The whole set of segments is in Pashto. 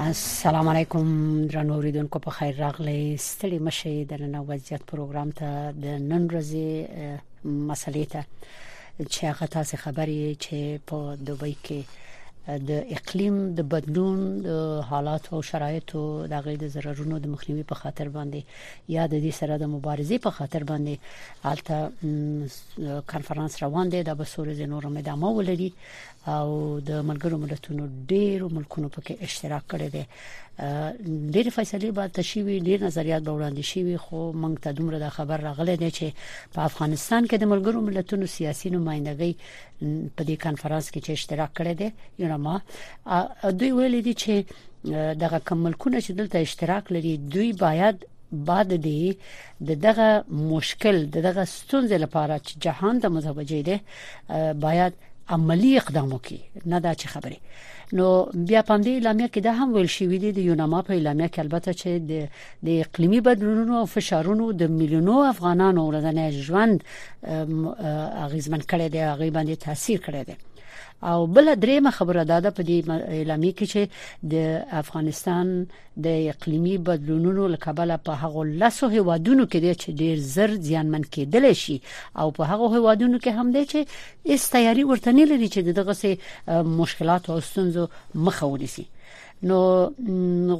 السلام علیکم درنو اوریدونکو په خیر راغلی ستړي مشه د نن وضعیت پروګرام ته د نن ورځې مسلې ته چې هغه تاسو خبرې چې په دوبۍ کې د اقلیم د بدلون د حالات او شرایطو د غي د ضررونو د مخنیوي په خاطر باندې یا د دې سره د مبارزې په خاطر باندې الته کانفرنس روان دی د بسورې نور مدامه ولري او د ملګرو ملتونو ډیرو ملکونو پکې اشتراک کړی دی ډېر فیصله به تشوي ډېر نظریات به وړاندې شي خو موږ ته دومره د خبر راغلی دی چې په افغانستان کې د ملګرو ملتونو سیاسي نمائندګۍ په دې کانفرنس کې چې اشتراک کړی دی یونما دوی ویل دي چې دغه کوم ملکونه چې دلته اشتراک لري دوی باید بعد دی د دغه مشکل د دغه ستونزې لپاره چې جهان د متوجه دی باید عملی اقدام وکړي نه دا چې خبره نو بیا په دې اعلامیه کې دا هم ویل شوې دي د یوناما په اعلامیه کې البته چې د د اقليمي بدلونونو او فشارونو د میلیونو افغانانو ورځنی ژوند اغیزمن کړي دی هغه باندې تاثیر کړي دی او بل درېمه خبره ده په دې اعلامیه کې چې د افغانستان د اقلیمي بدلونونو لکبله په هغو لاسو هوادونو کې دی چې ډیر زر زیانمن کېدل شي او په هغو هوادونو کې هم دی چې اس تیاری ورته نه لري چې دغه سي مشکلات او ستونزو مخه ونیسي نو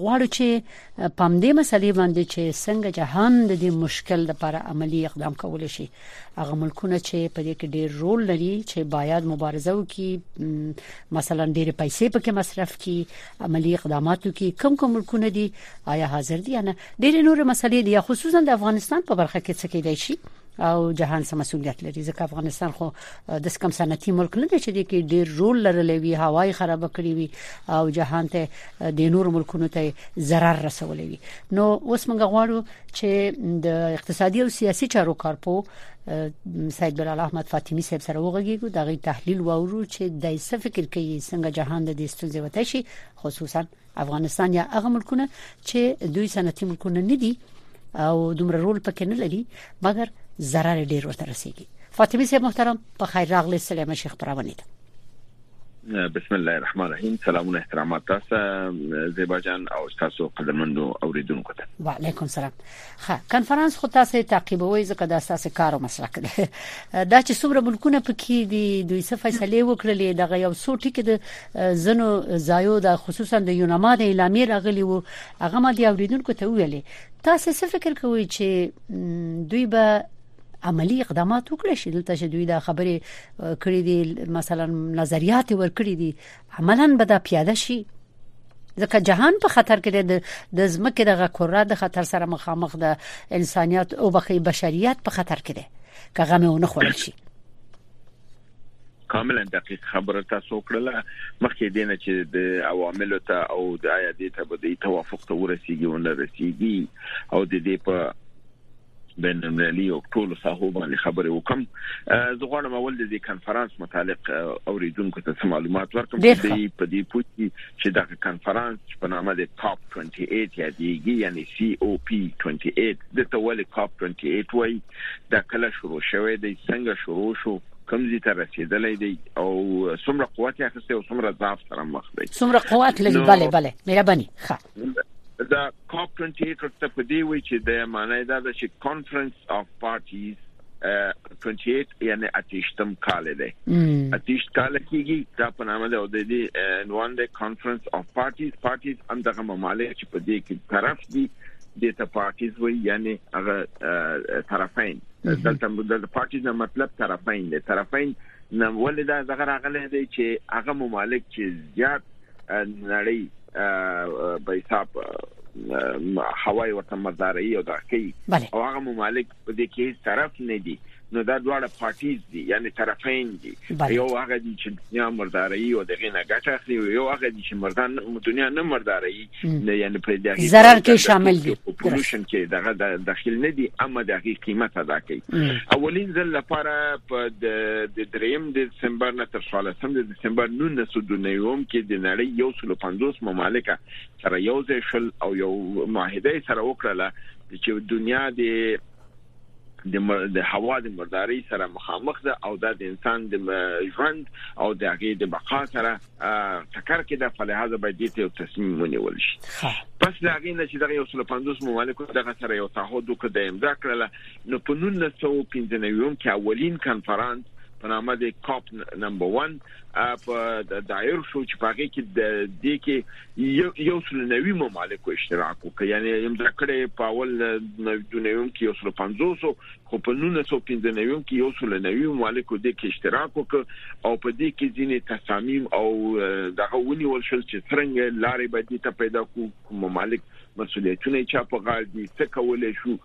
غواړو چې پام دې مسلې باندې چې څنګه جهان د دې مشکل لپاره عملی اقدام کول شي هغه ملکونه چې په دې کې ډیر رول لري چې باید مبارزه وکړي مثلا ډیر پیسې پکې مصرف کړي عملی اقدامات وکړي کوم کوم ملکونه دي آیا حاضر دي نه ډیر نور مسلې دي خصوصا د افغانستان په برخه کې څه کېدای شي او جهان سم مسولیت لري ځکه افغانستان خو د سکم صنعتي ملک نه دی چې د کې ډیر رول لرلی وي هوای خراب کړی وي او جهان ته د نور ملکونو ته zarar رسولې وي نو اوس موږ غواړو چې د اقتصادي او سیاسي چارو کارپو سید بلال احمد فاطمی صاحب سره وغږیږو دا غي تحلیل وورو چې د څه فکر کوي څنګه جهان د دې ستونزې وته شي خصوصا افغانستان یا هغه ملکونه چې دوی صنعتي ملکونه نه دي او دومره رول پکې نه لري مګر ضرر ډیر ورته رسیږي فاطمی صاحب محترم په خیر راغلی سلام شیخ پرونه بسم الله الرحمن الرحیم سلامونه احترامات تاسو زیبا جان او تاسو قدرمنو اوریدونکو ته وعلیکم سلام ښه کانفرنس خو تاسو تعقیبوي ځکه دا تاسو کار او مسلک دی دا چې څومره ملکونه پکې دي دوی څه فیصله وکړلې دغه یو څو ټکي د زنو زایو د خصوصا د یوناما د اعلامیې راغلی وو هغه ما دی اوریدونکو ته ویلي تاسو څه فکر کوئ چې دوی به عملی اقدامات وکړي شي دلته چې دوی دا خبرې کړې دي مثلا نظریات ورکړي دي عملا به دا پیاده شي ځکه جهان په خطر کې دی د زمکه دغه کره د خطر سره مخامخ ده انسانيت او بخي بشريت په خطر کې دی که غمه ونه خورل شي کاملا دقیق خبره تاسو کړله مخکې دینه چې د عوامل ته او د آیا د ته به د توافق ته ورسیږي او نه رسیږي او د دې په بین المللي او ټولو ساحو باندې خبرې وکم زه غواړم اول د دې کانفرنس متعلق اوریدونکو ته څه معلومات ورکړم چې دوی په دې پوښتنه چې دا کانفرنس په نامه د کاپ 28 یا دیږي یعنی سی او پی 28 د تول کاپ 28 وای دا کله شروع شوه دی څنګه شروع شو کوم ځای ته رسیدلې دی او څومره قوت یې اخیسته او څومره ضعف سره مخ دی څومره قوت لري bale bale مهرباني ښه دا کاپ 28 ورته په دی وی چې د معنی دا ده چې کانفرنس اف پارټیز 28 یعنی اتیشتم کال دی اتیشت کال کیږي دا په نامه ده د دې عنوان د کانفرنس اف پارټیز پارټیز هم دغه ممالک چې په دې کې طرف دي د ته پارټیز وی یعنی هغه طرفین دلته د پارټیز مطلب طرفین دي طرفین نو ولې دا دغه راغلي دي چې هغه ممالک چې زیات نړۍ په حساب هوای ورته مرداري او دا کوي او هغه ممالک په دې کې طرف نه دي نو دا دواړه پارټیز دي یعنی طرفین دي یو هغه دي چې دنیا مرداري او دغه نه ګټه اخلي یو هغه دي چې مردان دنیا نه مرداري نه یعنی په دغه ضرر کې شامل دي په پولوشن کې دغه داخل نه دي اما د هغه قیمت ادا کوي اولین ځل لپاره په د دریم د دسمبر نه تر 16 د دسمبر 1999 کې د نړۍ یو سل 50 ممالک سره یو ځای شل او یو معاهده سره وکړه چې دنیا د د هوا د مرداري سره مخامخ ده او دا د انسان د ژوند او د هغه د بقا سره ټکر کې ده په لحاظ باید دې ته تصمیم ونیول شي پس دا غي نه چې دغه یو سل پندوس ممالک دغه سره یو تعهد وکړ د امضا کړل نو په 1915 کې اولین کانفرنس په نامه د کاپ نمبر 1 په دایر شو چې پاره کې د دې کې یو سل نوي ممالکو اشتراک وکړ یعنی امضا کړې په اول دونیم کې یو سل پنځوسو خو په 1995 کې یو سل نوي ممالکو د کې اشتراک وکړ او په دې کې ځینې تصامیم او دغه ونیول شل چې څنګه لارې به دې ته پیدا کو ممالک مسولیتونه چا په غاړه دي څه کولای شو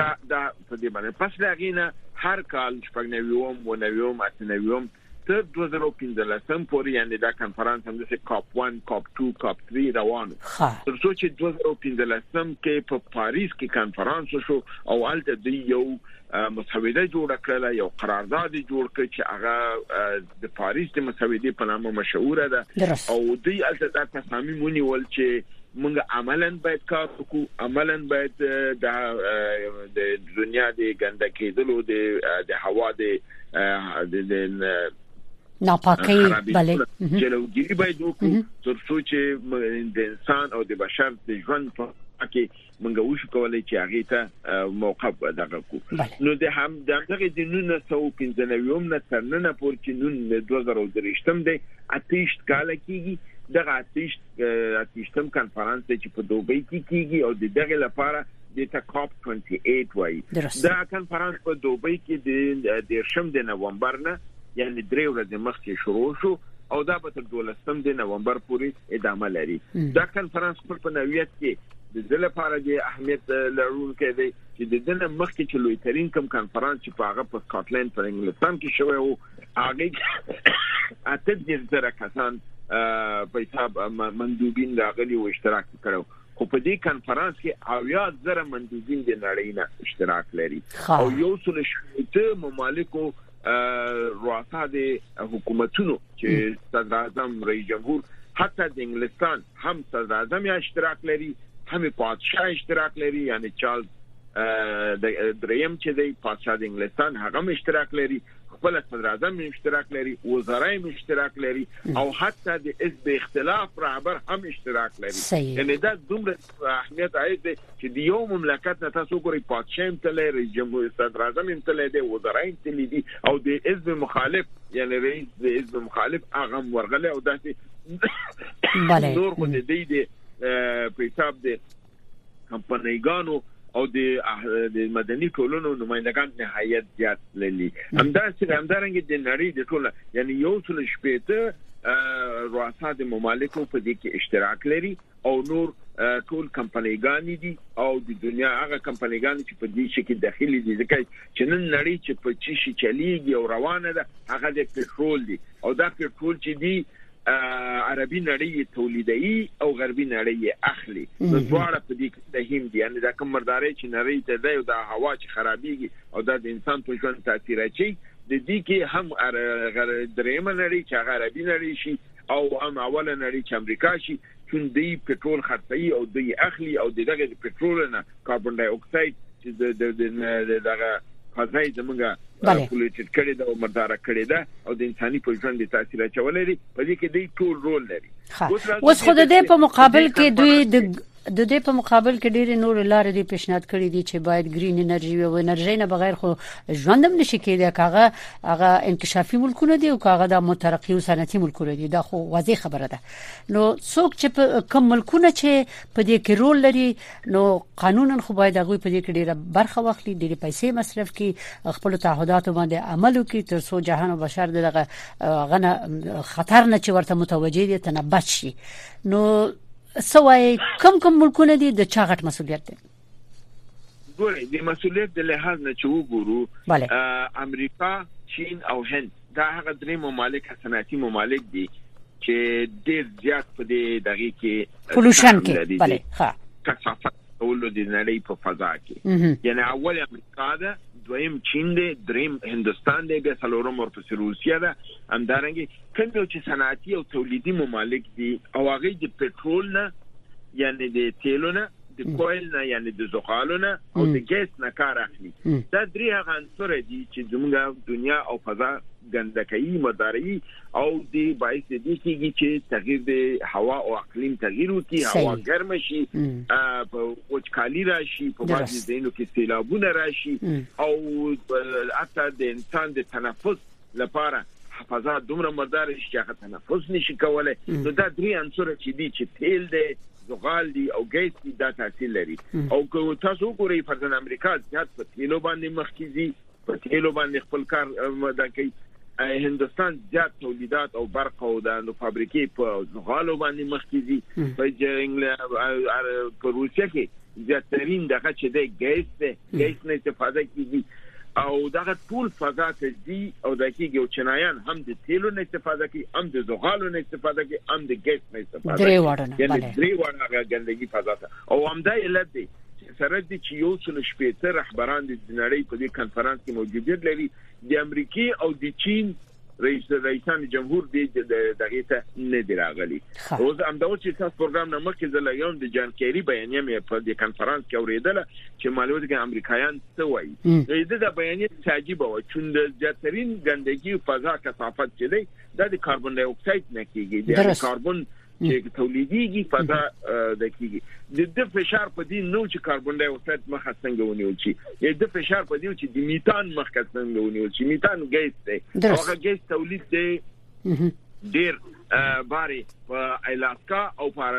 دا دا په دې باندې پس لاغینه هر کال شپږ نویم و نویم ات نویم تر دوه زره او پنځلس پورې یعنې دا کنفرانس همداسې کاپ ون، کاپ ټو، کاپ تري روان و. ښه. تر څو چې دوه زره او پنځلس کې په پاریس کې کنفرانس وشو او هلته دوی یو مسوده جوړه کړله، یو قرارداد یې جوړ کړ چې هغه د پاریس د مسودې په نامه مشهوره ده او دوی هلته دا تصامیم ونیول چې موږ عملاً باید کار وکړو، عملاً باید د دنیا د ګنده کېدلو، د هوا د د ناپاکۍ بلې جلوګیری باید وکړو ترڅو چې د انسان او د بشر د ژوند په کې منګه وشو کولای چې هغه ته موقع دغه کو نو د هم دغه د 1995 نه تر نن پورې چې نن 2023 دی 28 کال کېږي دغه 28 اتیشتم کانفرنس چې په دوبۍ کې کیږي او د دغه لپاره د تا کاپ 28 وایي دا کانفرنس په دوبۍ کې د دیرشم د نومبر نه یعنی درې ورځې مخکې شروع شو او دا به تر 12 د نومبر پورې ادامه لري دا کانفرنس خپل په نویت کې د دې لپاره د اهمیت لرونکي دی چې د دې مخکې چې لوی ترين کم کانفرنس چې په هغه په سکاټلند پر انګلستان کې شوی وو هغه اته دېرش زره کسان په حساب مندوبین راغلي او اشتراک کړو خو په دې کانفرنس کې اویا زره مندوبین د نړۍ نه اشتراک لري او یو څل شپږ ممالکو رؤسا د حکومتونو چې صدر اعظم رئیس جمهور حتی د انګلستان هم صدر اعظم یې اشتراک لري هم پادشاه اشتراک لري یعنی چارلز دریم چې د پادشاه د انګلستان هغه اشتراک لري خپل صدراعظم هم اشتراک لري وزرا هم اشتراک لري او حتی د حزب اختلاف رهبر هم اشتراک لري یعنی دا دومره اهمیت عاید دی چې د یو مملکت نه تاسو ګورئ پادشاه هم تللی رئیس جمهور صدراعظم هم تللی دی وزرا هم تللی دي او د حزب مخالف یعنی رئیس د حزب مخالف هغه هم ورغلی او داسې نور خو د دې د په حساب د کمپنیګانو او د د مدني ټولنو نمائندګان نهایت زیات للی همدا سره همدارنګه د نړۍ د ټوله یعنی یو څل شپېته رؤسا د ممالکو په دې کې اشتراک لري او نور ټول کمپنیګان دي او د دنیا هغه کمپنیګان چې په دې شي کې داخلي دي ځکه چې نن نړۍ چې په چی شي چلیږي او روانه ده هغه د پټرول دي او دا پټرول چې دي عربي نړۍ یې تولیدوي او غربي نړۍ یې اخلي نو دواړه په دې کې د هیم دي یعنی دا کوم مرداري چې نړۍ ته دی او دا هوا چې خرابېږي او دا د انسان په ژوند تاثیر اچي د دې کې هم درېمه نړۍ چې هغه عربي نړۍ شي او هم اوله نړۍ چې امریکا شي چون دوی پټرول خرڅوي او دوی اخلي او دغه پټرول نه کاربن ډای اکساید چې د دغه فضای زمونږه پولیټډ کړي دا او مردار کړي دا او د انساني په ژوند د تاثیر چولې دي په دې کې دوی ټول رول لري اوس خو د دې په مقابل کې دوی د د دې په مقابل کې ډېری نور لارې دی پیشنهاد کړې دي چې باید ګرین انرژي او انرژي نه بغیر خو ژوندم نشي کېدای کاغه هغه انکشافي ملکونه دي او کاغه د مترقي او صنعتي ملکونه دي دا خو واضح خبره ده نو څوک چې په کوم ملکونه چې په دې کې رول لري نو قانونا خو باید هغه په دې کې ډیره برخه واخلي ډیره پیسې مصرف کړي خپل تعهداتو باندې عمل وکړي تر څو جهان او بشر دغه غنه خطر نه چې ورته متوجي دي تنه بچي نو سوای کم کم ملکونه دي د چا غټ مسولیت دی ګوري د مسولیت د لحاظ نه چې وګورو امریکا چین او هند دا هغه درې ممالک صنعتي ممالک دي چې ډیر زیات په دې دغه کې پولوشن کې بله ها کثافت کولو د نړۍ په فضا کې یعنی اول امریکا ده دویم چین دی دریم هندستان دی بیا څلورم ورپسې روسیا ده همدارنګه کوم یو چې صنعتي او تولیدي ممالک دي او هغه د پټرول نه یعنی د تیلو نه د کویل نه یعنی د زغالو نه او د ګیس نه کار اخلي دا درې هغه عنصر دي چې زموږ دنیا او فضا ګندکۍ مداري او د باعث دي کیږي چې تغیر د هوا او اقلیم تغیر وکړي هوا ګرم شي په وچکالي راشي په بعضي ځایونو کې سیلابونه راشي او حتی د انسان د تنفس لپاره فضا دومره مردار شي چې هغه تنفس نشي کولای نو دا درې عنصر چې دي چې تیل دی زغال دي او ګیس دي دا تاثیر لري او که تاسو وګورئ فرضاً امریکا زیات په تیلو باندې مخ کیږي په تیلو باندې خپل کار مدا کوي هندستان زیات تولیدات او برق او د نو فابریکې په زغالو باندې مخ کیږي په جنګل په روسیه کې زیاترین دغه چې د ګیس هیڅ نه استفاده کیږي او دغه ټول فضا ته ځي او د کیږي او چنایان هم د تیلو نه استفاده کوي هم د زغالو نه استفاده کوي هم د ګیس نه استفاده کوي درې وړه نه بله درې وړه ګندګي فضا ته او هم دا علت دی سره د چې یو څل شپېته رهبران د نړۍ په دې کانفرنس کې موجودیت لري د امریکای او د چین رئیس رئیسان جمهور دی دغه ته نه دی راغلی اوس هم دا چې تاسو پروګرام نه مخکې زله یو د جان کیری بیانیه مې په دې کانفرنس کې اوریدله چې معلومات کې امریکایان څه وایي دا د بیانیه چې عجیب و چې د زیاترین ګندګي فضا کثافت چې دی دا د کاربن ډای اکساید نه کیږي د کاربن چې تولیدېږي فضا د کیږي د د فشار په دې نو چې کاربن ډای اکساید مخه څنګه ونیول شي د فشار په دې چې د میتان مخه څنګه ونیول شي میتان ګیس دی هغه ګیس تولید دی ډیر باري په الاسکا او په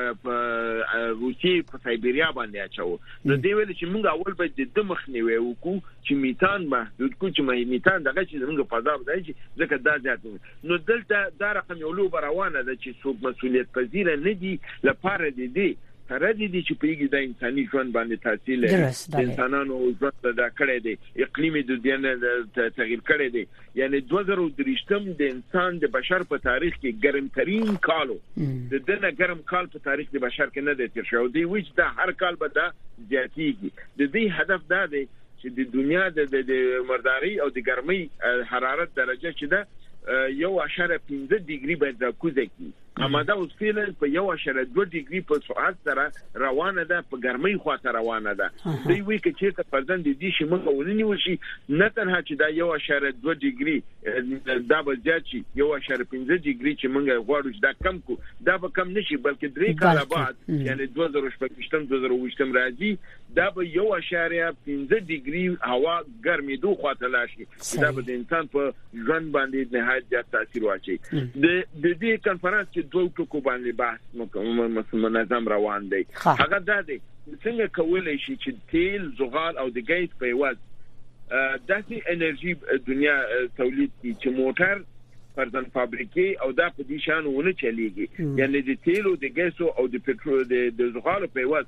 روسي په سایبریا باندې اچو نو دی ویل چې موږ اول به د دمخ نیوي وکړو چې میتان محدود کو چې میتان دغه چې موږ په ځاب ځای چې ځکه دا زیات نو دلته دا رقم یو لوبه روانه ده چې څوک مسولیت پذیره نه دي لپاره دې دې سره دې دي چې پیږي د انساني ژوند باندې تاثیر لري د انسانانو ژوند ته دا کړی دی اقلیم د دنیا تغیر کړی دی یعنی 2023 د انسان د بشر په تاریخ کې ګرم ترين کالو د دنه ګرم کال په تاریخ د بشر کې نه دی تیر شوی دی وچ دا هر کال به دا زیاتیږي د دې هدف دا دی چې د دنیا د د مرداري او د ګرمۍ حرارت درجه چې ده یو اشاره 15 ډیګري باید راکوزه کی اماده اوس فعلا په یو اشاره 2 ډیګري په سرعت سره روانه ده په ګرمۍ خوا ته روانه ده دوی وی کې چې ته پردن د دې شي مخه ونني وشي نه تنها چې دا یو اشاره 2 ډیګري دا به زیات شي یو اشاره 15 ډیګري چې موږ غواړو چې دا کم کو دا به کم نشي بلکې درې کاله بعد یعنی 2015 2020 راځي دا به یو اشاریه پنځه ډیګري هوا ګرمېدو خواته لاړ شي چې دا به د انسان په ژوند باندې نهایت زیات تاثیر واچي د د دې کانفرنس کې دوه ټکو باندې بحث منظم روان دی هغه دا دی څنګه کولای شي چې تیل زغال او د ګیس په ایواز داسې انرژي دنیا تولید کړي چې موټر فرزن فابریکې او دا په دې شان ونه چلیږي یعنی د تیلو د ګیسو او د پټرول د زغالو په ایواز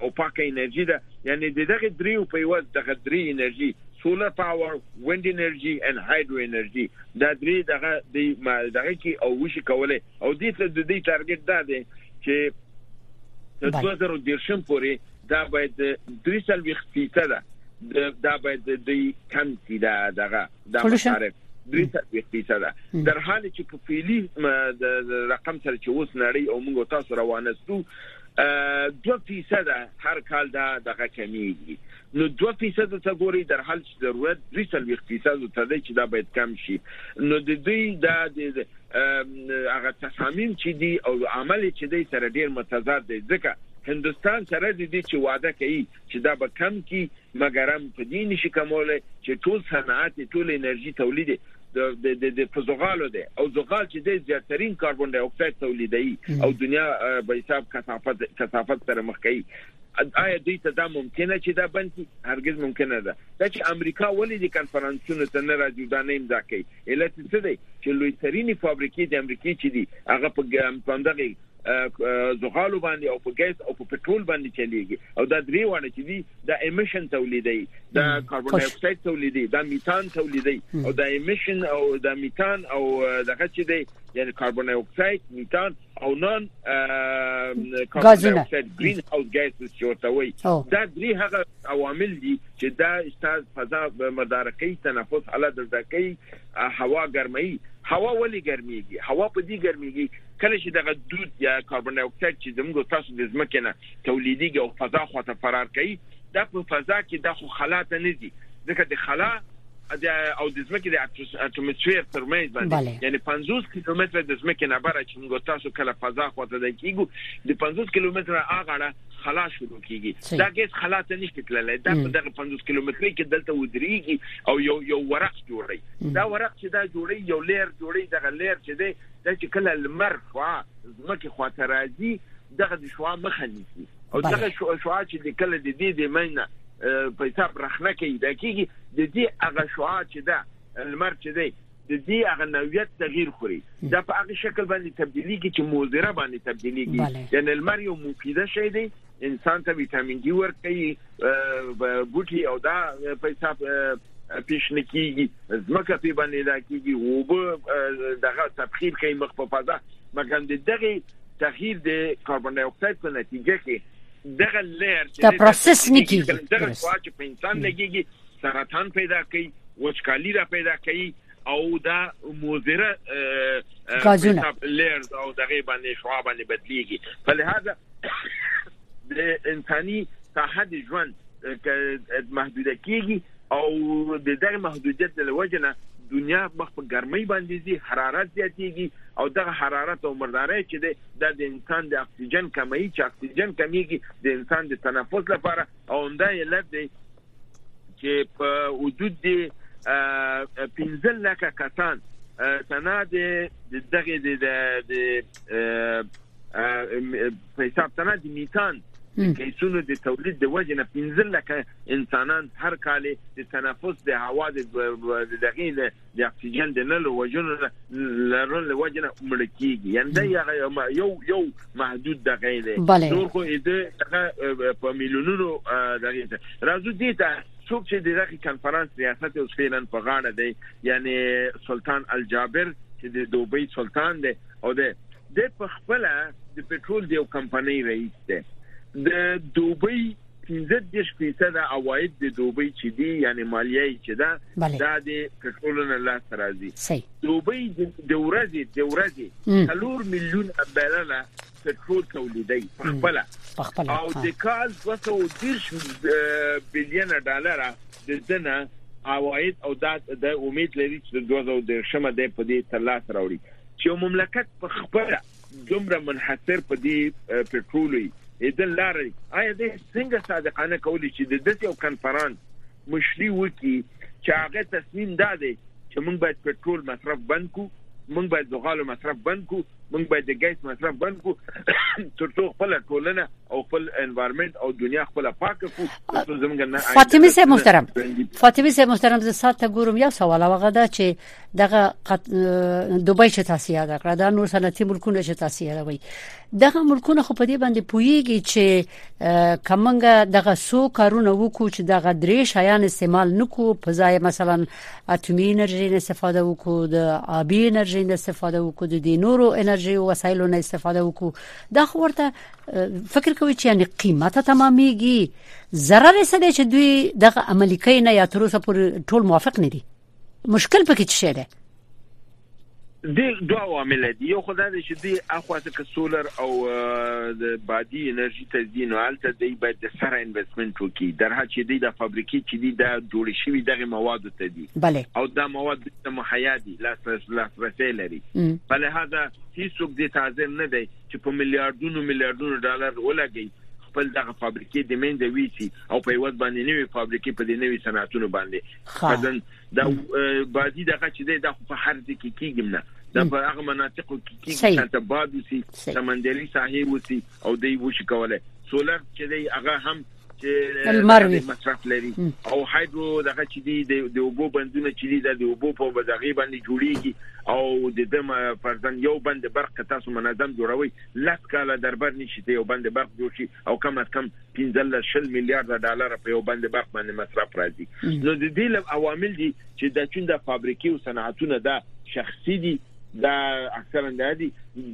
او پاکه انرژي ده یعنی د دغه دریو په یوه دغه درې انرژي سولر پاور ویند انرژي ان هایدرو انرژي دا درې دغه د دغه کې او وشي کولای او دې ته د دې ټارګټ دا دی چې د 2013 پورې دا باید 340% دا باید د کم سي دا دغه د مصارف درې څلوېښت فیصده در حال چې په فعلی رقم سره چې اوس نړۍ او موږ تاسو روانه ستو دوه فیصده هر کال دا دغه کمیږي نو دوه فیصد ته ګوري در حال چې ضرورت دوی څلوېښت فیصد ته دی چې دا باید کم شي نو د دوی دا د هغه تصامیم چې دي او عمل چې دی سره ډیر متضاد دی ځکه هندستان سره د دې چې وعده کوي چې دا به کم کړي، مګرم په دې نشي کمولی چې ټول صنعت یې، ټوله انرژي تولید یې د د د په زغالو دی او زغال چې دی زیاترین کاربن ډای اکساید تولیدوي او دنیا به حساب کثافت کثافت سره مخ کوي آیا دوی ته دا ممکنه چې دا بند کی هرگز ممکنه ده دا چې امریکا ولې د کانفرنسونو ته نه راځي دا نه امضا کوي علت څه دی چې لوی ترینی فابریکې د امریکې چې دي هغه په پاندغه زغالو باندې او په ګیس او په پټرول باندې چلیږي او دا درې وانه چې دي د امیشن تولیدي د کاربن ډای اکساید تولیدي د میتان تولیدي او د امیشن او د میتان او دغه چې دی یعنی کاربن ډای اکساید میتان او نان کاربن ډای اکساید گرین هاوس ګیسز جوړوي دا درې هغه عوامل دي چې دا استاد فضا مدارکي تنفس حالت د ځکه هوا ګرمي هوا ولې ګرميږي هوا په دې ګرميږي کله چې دغه دود یا کاربن ډای اکساید چې زموږ او تاسو د ځمکې نه تولیدېږي او فضا خواته فرار کوي دا په فضا کې دا خو خلا ته نه ځي ځکه د خلا او د ځمکې د اتموسفیر ترمنځ باندې یعنی 50 کیلومتر د ځمکې نه بره چې موږ تاسو کله فضا خواته د کیګو د 50 کیلومتر اغړه خلا شروع کیږي دا ګیس خلا ته نشي تللی دا په دغه 50 کیلومتر کې دلته ودرېږي او یو یو ورق جوړي دا ورق چې دا جوړي یو لیر جوړي دغه لیر چې دی دا چې کله لمر شعاع ځمکې خواته راځي دغه د شعاع مخه نیسي او دغه شعاع چې د کله د دې د مینه په حساب رخنه کوي دا کېږي د دې هغه شعاع چې دا لمر چې دی د دې هغه نوعیت تغییر خوري دا په هغه شکل باندې تبدیلیږي چې موزره باندې تبدیلیږي یعنی لمر یو مفیده شی دی انسان ته ویټامین ډي ورکوي بوټي او دا پیسې پیش نه کیږي ځمکه په باندې دا کیږي او به دغه تبخیر کوي مخ په فضا مګر د دغه تغییر د کاربن ډای اکساید په نتیجه کې دغه لیر چې دا پروسس نه کیږي دغه خوا چې په انسان لګیږي سرطان پیدا کوي وچکالي را پیدا کوي او دا موزره غازونه لیر او دغه باندې شوا باندې بدلیږي په لهدا د انساني ساحه د ژوند محدوده کیږي او د دغه محدودیت د لوجنه دنیا مخ په ګرمۍ باندې زی حرارت زیاتیږي او دغه حرارت او مرداري چې د انسان د اکسیجن کمی چې اکسیجن کمیږي د انسان د تنفس لپاره او همدا علت دی چې په وجود دي 15 لکه کسان سنا د دغه د د په حساب سنا د میتان کیسونو د تولید د وجه نه 15 لکه انسانان هر کال د تنفس د هوا د دغه د اکسیجن د نه لوجونو لرون لوجنه مړ کیږي یعنی دا یو یو محدود د غیر نور خو دې دغه په میلیونونو دغه راځو دې ته څوک چې دغه کانفرنس ریاست اوس فعلا په غاړه دی یعنی سلطان الجابر چې د دوبۍ سلطان دی او د د په خپل د پټرول دیو کمپنۍ رئیس دی د دوبۍ پنځه دېرش فیصده عواید د دوبۍ چې دي یعنی مالیه یې چې ده بله. دا د پټرول نه لاسته راځي صحیح. دوبۍ د ورځې د ورځې څلور میلیون بیرله پټرول تولیدوي په خپله په خپله او د کال 230 بلین ډالر د دنه عواید او دا د امید لري چې د 2013 مده په دې ترلاسه راوړي چې مملکت په خپله دومره منحصر په دې پټرولي ایدل لاري آیا د څنګه صادقانه کولی چې د دې یو کانفرنس مشري وکي چې هغه تصمیم دا دی چې موږ باید پټرول مصرف بند کو موږ باید د غالو مصرف بند کو موږ باید د ګیس مصرف بند کو ترڅو خپل ټولنه او خپل انوایرنمنت او دنیا خپل پاک کو ترڅو زموږ نه فاطمه سه محترم فاطمه سه محترم زه ساته ګورم یو سوال هغه دا چې دغه قط... دوبۍ چې تاسو یاد کړه دا نور صنعتي ملکونه چې تاسو یادوي دغه ملکونه خو په دې باندې پویږي چې کمنګه دغه سو کارونه وکړو چې دغه درې شیان استعمال نکو په ځای مثلا اټومي انرژي نه استفاده وکړو د آبي انرژي نه استفاده وکړو د نورو انرژي او وسایلو نه استفاده وکړو دا خو ورته فکر کوي چې یعنی قیمته تمامېږي ضرر یې څه دی چې دوی دغه عملی کین یا تر اوسه پورې ټول موافق نه دي مشکل پکې څه شی دی د دوه عوامل دي یو خدای دې چې دی اخوا څخه سولر او د بادي انرژي ته دي نو البته دی باید د سره انویسټمنټ وکړي درها چې دی د فابریکې چې دی دا جوړ شوی دغه مواد ته دي بله. او دا مواد د مهیا دي لاسرسي لري په لهدا هیڅوک د تعظیم نه دی چې په میلیارډونو میلیارډونو ډالر ولګي خپل دغه فابریکې د مینځ ویسي او په یوه باندې نوې فابریکې په دې نوې صنعتونو باندې خدن دا بادي دغه چې دی دا خو په هر ځای کې کیږي نه دا په هغه مناطقو کې کیږي چې ته باد وسی سمندري ساحې وسی او دی وشي کولای سولر چې دی هغه هم چې المر مصرف لري او هایدرو دغه چې دی د اوبو بندونه چې دی د اوبو په وزغي باندې جوړیږي او د دم فرزن یو بند برق تاسو منظم جوړوي لس کاله دربر نشي یو بند برق جوړ شي او کم از کم پنځلس شل میلیارډ ډالر په یو بند برق باندې مصرف راځي نو د دې لم عوامل دي چې د چین د فابریکې او صنعتونه دا شخصي دي دا اکثرا د دې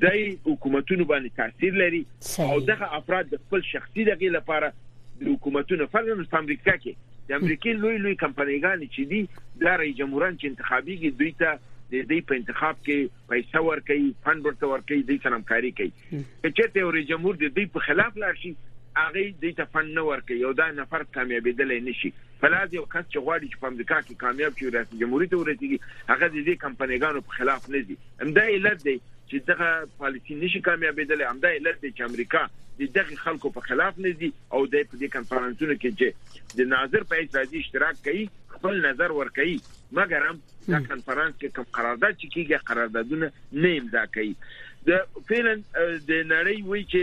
د حکومتونو باندې تاثیر لري او دغه افراد د خپل شخصي دغه لپاره د حکومتونو فرضاً په امریکا کې د امریکای لوی لوی کمپنیګان چې دي د رئیس جمهوران چې انتخابيږي دوی ته د دې په انتخاب کې پیسې ورکړي فند ورته ورکړي دوی سره همکاري کوي چې چېرته یو جمهور دی دوی په خلاف لار شي هغه دوی ته فند نه ورکړي یو دا نفر کامیابېدل نه شي فلاز یو کس چې غواړي چې په امریکا کې کامیاب شي ریاست جمهوریت ورسیږي هغه د دې کمپنیګانو په خلاف نه دي همدا علت دی چې دغه پالیسی نشي کامیابېدل همدا علت دی چې امریکا د دغه خلکو په خلاف نه دي او د دې کانفرنسونو کې چې د ناظر په حیث راځي اشتراک کوي خپل نظر ور کوي مګر هم دا کنفرانس کې کوم قرارداد چې کیږي قراردادونه نه امضا کوي د فعلا د نړۍ وی چې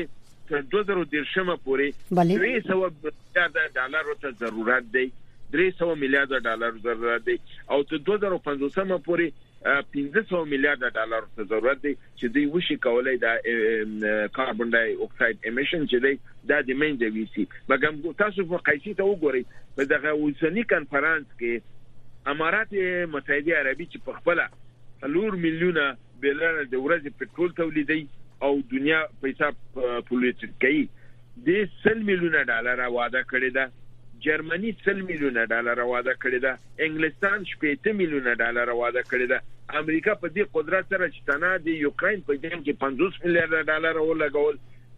تر 2013 پورې 300 میلیارډ ډالر ته ضرورت دی 300 میلیارډ ډالر ضرورت دی او تر 2050 پورې 1500 میلیارډ ډالر ته ضرورت دی چې دوی وشي کولای دا کاربن ډای اکساید امیشن چې دی دا د منځه ویسي مګم تاسو په قیسی ته وګورئ په دغه اوسنی کانفرنس کې امارات متحده عربي چې په خپل لور میلیونه بیلر د ورځې پټرول تولیدي او دنیا په حساب پولیټ کوي دې سل میلیونه ډالره وعده کړې ده، جرمني سل میلیونه ډالره وعده کړې ده، انګلستان شپېته میلیونه ډالره وعده کړې ده، امریکا په دې قدرت سره چې تنها د یوکراین په جنګ کې پنځوس میلیارده ډالره ولګول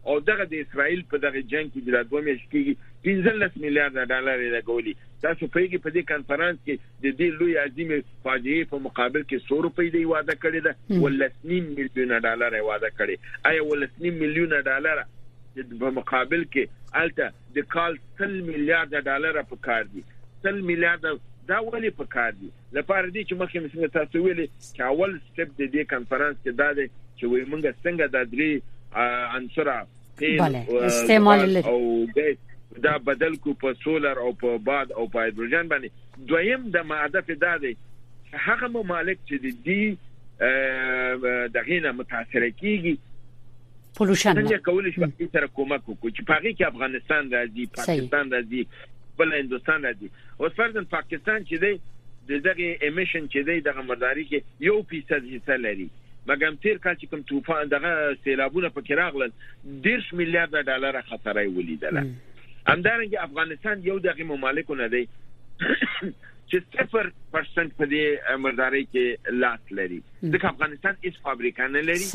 او دغه د اسراییل په دغه جنګ کې چې دا دوه میاشتې کېږي پنځلس میلیارده ډالره یې لګولي، تاسو پوهیږئ په دې کنفرانس کې د دې لوی عظیم فاجعه په مقابل کې 100 روپۍ دی وعده کړې ده ولسنیم میلیون ډالر وعده کړې آیا ولسنیم میلیون ډالر په مقابل کې الته د کال 100 میلیارډ ډالر په کار دي 100 میلیارډ دا ولې په کار دي لپاره دې چې مخکې مسنګ تاسو ویلي چې اول سټپ د دې کنفرانس کې دا دی چې وي موږ څنګه د درې انصره بله استعمال لري او دا بدل کو په سولر او په باد او په هایدروجن باندې دویم د مهدف دا دی هغه ممالک چې د دې دغه نه متاثر کیږي پولوشن څنګه کولای شي چې سره کومک وکړي چې پاره کې افغانستان راځي پاکستان راځي بل هندستان راځي او فرضاً پاکستان چې دی دغه امیشن چې دی دغه مرداري کې یو فیصد حصہ لري مګم تیر کال چې کوم طوفان دغه سیلابونه پکې راغلل 10 میلیارډ ډالر خساره یې ولیدله همدارنګه افغانستان یو دغه ممالکو نه دی چې 0% په دې مرداري کې لاس لري ځکه افغانستان هیڅ فابریکه نه لري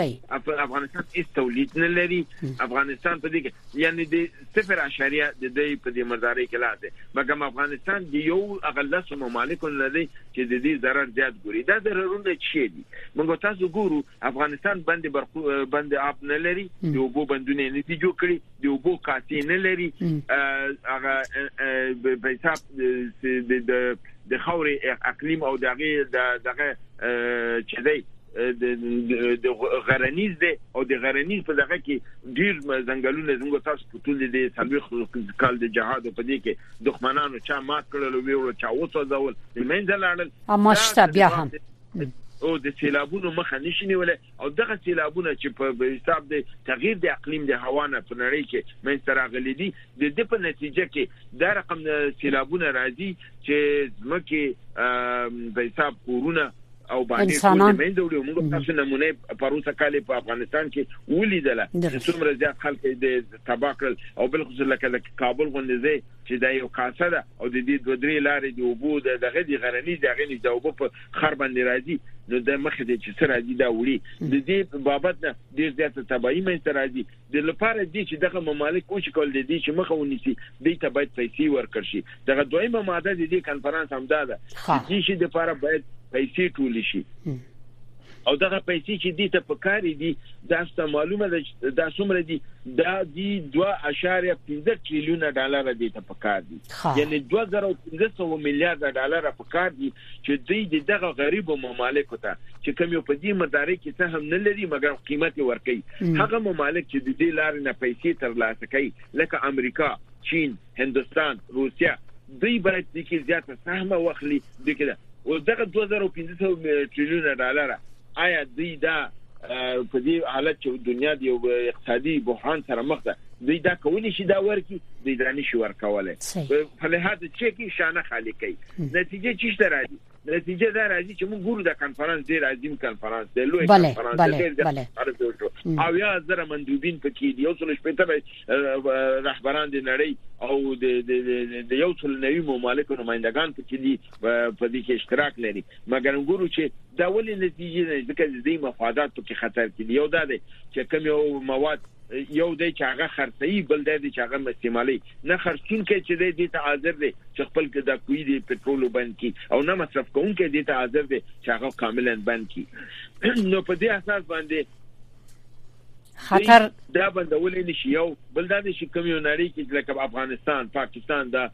افغانستان هیڅ تولید نه لري افغانستان په دې کې یعنی د صفر اعشاریه د دوی په دې مردارۍ کې لاس دی، مګم افغانستان د یو هغه لسو ممالکو نه دی چې د دې ضرر زیات ګوري. دا ضررونه څه شی دي؟ موږ او تاسو ګورو، افغانستان بند برق، بند آب نه لري، د اوبو بندونه یې نه دي جوړ کړي، د اوبو کاسې نه لري، هغه په حساب د خاورې اقلیم او د هغې دغه چې دی د غرنیز دی او د غرنیز په دغه کې ډیر ځنګلونه زموږ تاسو په ټول دې سلويخ کال د جهاد په دې کې دښمنانو چا مات کړل ویوړ چا وسوځول د منځ لاړل اما شته بیا هم او د سیلابونو مخه نشي نیولای او دغه سیلابونه چې په حساب د تغییر د اقلیم د هوا نه په نړۍ کې منځ ته راغلي دي د دې په نتیجه کې دا رقم سیلابونه راځي چې ځمکه په حساب کورونه او باندې ټول مینده وړي موږ تاسو نمونه پروسه کالې په افغانستان کې ولیدله چې څومره زیات خلک د تباہ کړل او بل خصوص لکه د کابل غوندې چې دا یو کاسه ده او د دې دوه درې لارې دی وبو د دغه دی غرنی د غنی د وبو په خر باندې راځي نو د مخې ته چې سره دي دا وړي د دې بابت نه ډیر زیات تباہي مې تر راځي د لپاره دي چې دغه ممالک کوشش کول دي چې مخه ونیسي دوی ته باید پیسې ورکړ شي دغه دویمه ماده د دې کانفرنس هم ده چې شي د لپاره باید پیسې ټول شي او دغه پیسې چې دي ته پکار دي دا ست معلومه ده چې دا څومره دي دا دي 2.15 ټریلیون ډالر دي ته پکار دي یعنی 2015 میلیارډ ډالر پکار دي چې دوی د دغه غریبو ممالکو ته چې کوم یو په دې مدارک کې څه هم نه لري مګر قیمت یې ورکوي هغه ممالک چې د دې لارې نه پیسې ترلاسه کوي لکه امریکا چین هندوستان روسیه دوی باید دې کې زیاته سهم واخلي دوی کې او دغه 2500 ټریلیون ډالر آیا دوی دا په دې حالت چې دنیا د یو اقتصادي بحران سره مخ ده دوی دا کولی شي دا ورکی دوی دا نشي ورکولای په لحاظ چې کې شانه خالی کوي نتیجه چې شته راځي نتیجه دا راځي چې موږ ګورو د کانفرنس ډیر عظیم کانفرنس دی لوی کانفرنس دی او یا زره مندوبین پکې دی یو څل شپته به رهبران د نړۍ او د د یو څل نوي ممالکو نمائندگان پکې دي په دې کې اشتراک لري مګر ګورو چې دا ولې نتیجه نه ځکه د دې مفادات پکې خطر کې دی یو دا دی چې کوم یو مواد یو دی چې هغه خرڅوي بل دا دی چې هغه استعمالوي نه خرڅونکی چې دی دې ته حاضر دی چې خپل که دا کوی دی پټرول بند کی او نه مصرف کوونکی دې ته حاضر دی چې هغه کاملا بند کی نو په دې اساس باندې خطر دا بندولې نشي یو بل دا چې کمیوناري کې لکه افغانستان پاکستان دا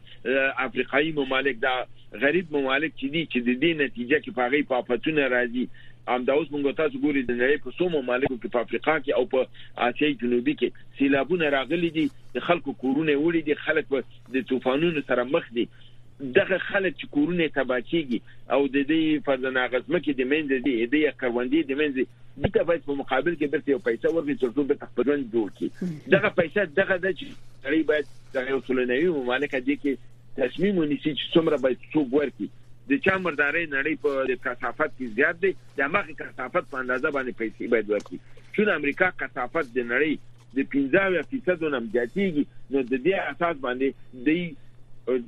افریقایي ممالک دا غریب ممالک چې دي چې د دې نتیجه کې په هغې په افتونه راځي همدا اوس موږ تاسو ګوري د نړۍ په څو ممالکو کې په افریقا کې او په اسیای جنوبي کې سیلابونه راغلي دي د خلکو کورونه وړي دي خلک په د طوفانونو سره مخ دي دغه خلک چې کورونه تبا کیږي او د دې فرزنه غزمه کې د منځ دي د یو کروندې د منځ دي ته باید په مقابل کې درته یو پیسې ورکړي چې څو به تخپلون جوړ کړي دغه پیسې دغه د چې باید دغه اصول نه وي مالک دي کې تصمیم ونیسي چې څومره باید څوک ورکړي د چا مردارۍ نړۍ په کثافت کې زیات دی د هماغه کثافت په اندازه باندې پیسې باید ورکړي چون امریکا کثافت د نړۍ د 15 فیصد نه زیاتیږي نو د دې اساس باندې د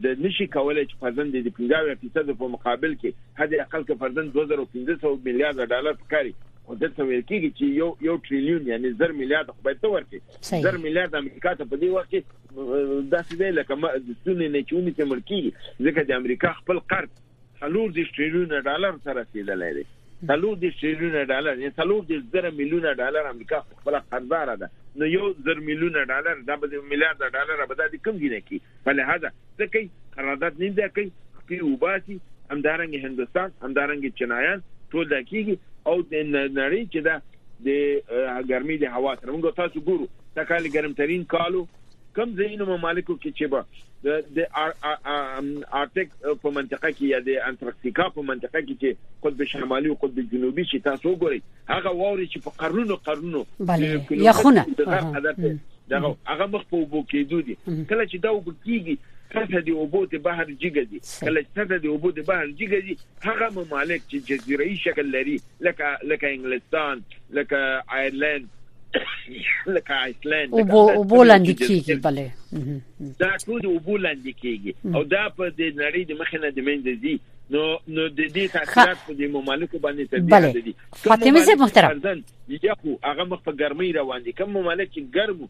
د نشي کولای چې فرزند د 15 فیصد په مقابل کې حد اقل کې فرزند 2500 میلیارډ ډالر پکاري خو دلته ویل کېږي چې یو یو ټریلیون یعنی زر میلیارډ خو باید ورکړي زر میلیارډ امریکا ته په دې وخت کې داسې دی لکه ستونې نه چې ونیسې مړ کېږي ځکه د امریکا خپل قرض څلور دېرش ټریلیونه ډالر ته رسېدلی دی څلور دېرش ټریلیونه ډالر یعنې څلور دېرش زره میلیونه ډالر امریکا په خپله قرضداره ده نو یو زر میلیونه ډالر دا به میلیارده ډالر به دا د کوم ځای نه کړي په لهذا څه کوي قرارداد نه امضا کوي خپې وباسي همدارنګه هندوستان همدارنګه چینایان ټول دا کېږي او د نړۍ چې دا د ګرمۍ د هوا سره موږ تاسو ګورو دا کال ګرمترین کال و. کوم ځینو ممالکو کې چې به د آرټیک په منطقه کې یا د انتارکتیکا په منطقه کې چې قطب شمالي او قطب جنوبي چې تاسو وګورئ هغه ووري چې په قرنونو قرنونو بله یا خونه دغه هغه مخ په وبو کېدو دي کله چې دا وب کېږي سطح د اوبو د بحر جګه دي کله سطح د اوبو د بحر جګه دي هغه ممالک چې جزیري شکل لري لکه لکه انګلستان لکه ایرلند لکه ایسلند وبو وبو لاندې کیږي بله دا ټول وبو لاندې کیږي او دا په دې نړۍ د مخ نه د منځ دي نو نو د دې تاثیرات په دې ممالک باندې تر دې دي فاطمه زه محترم یخو هغه مخ په ګرمۍ روان دي کوم ممالک چې ګرمو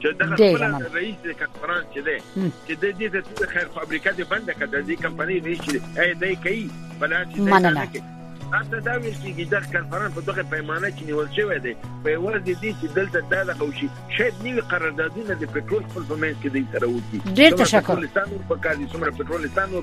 چې دغه خپل رئیس د کنفرانس چې دی چې د دې د ټول خیر فابریکه دې بند کړه د دې کمپنۍ رئیس چې اې دای کوي بلان چې مننه اته دا ویل کېږي د کنفرانس په دغه پیمانه کې نیول شوی دی په ورځ دې چې دلته دا د غوشي شاید نیو قراردادونه د پټرول خپل په منځ کې دی سره وکی ډیر تشکر افغانستان په کار دي څومره پټرول ستانو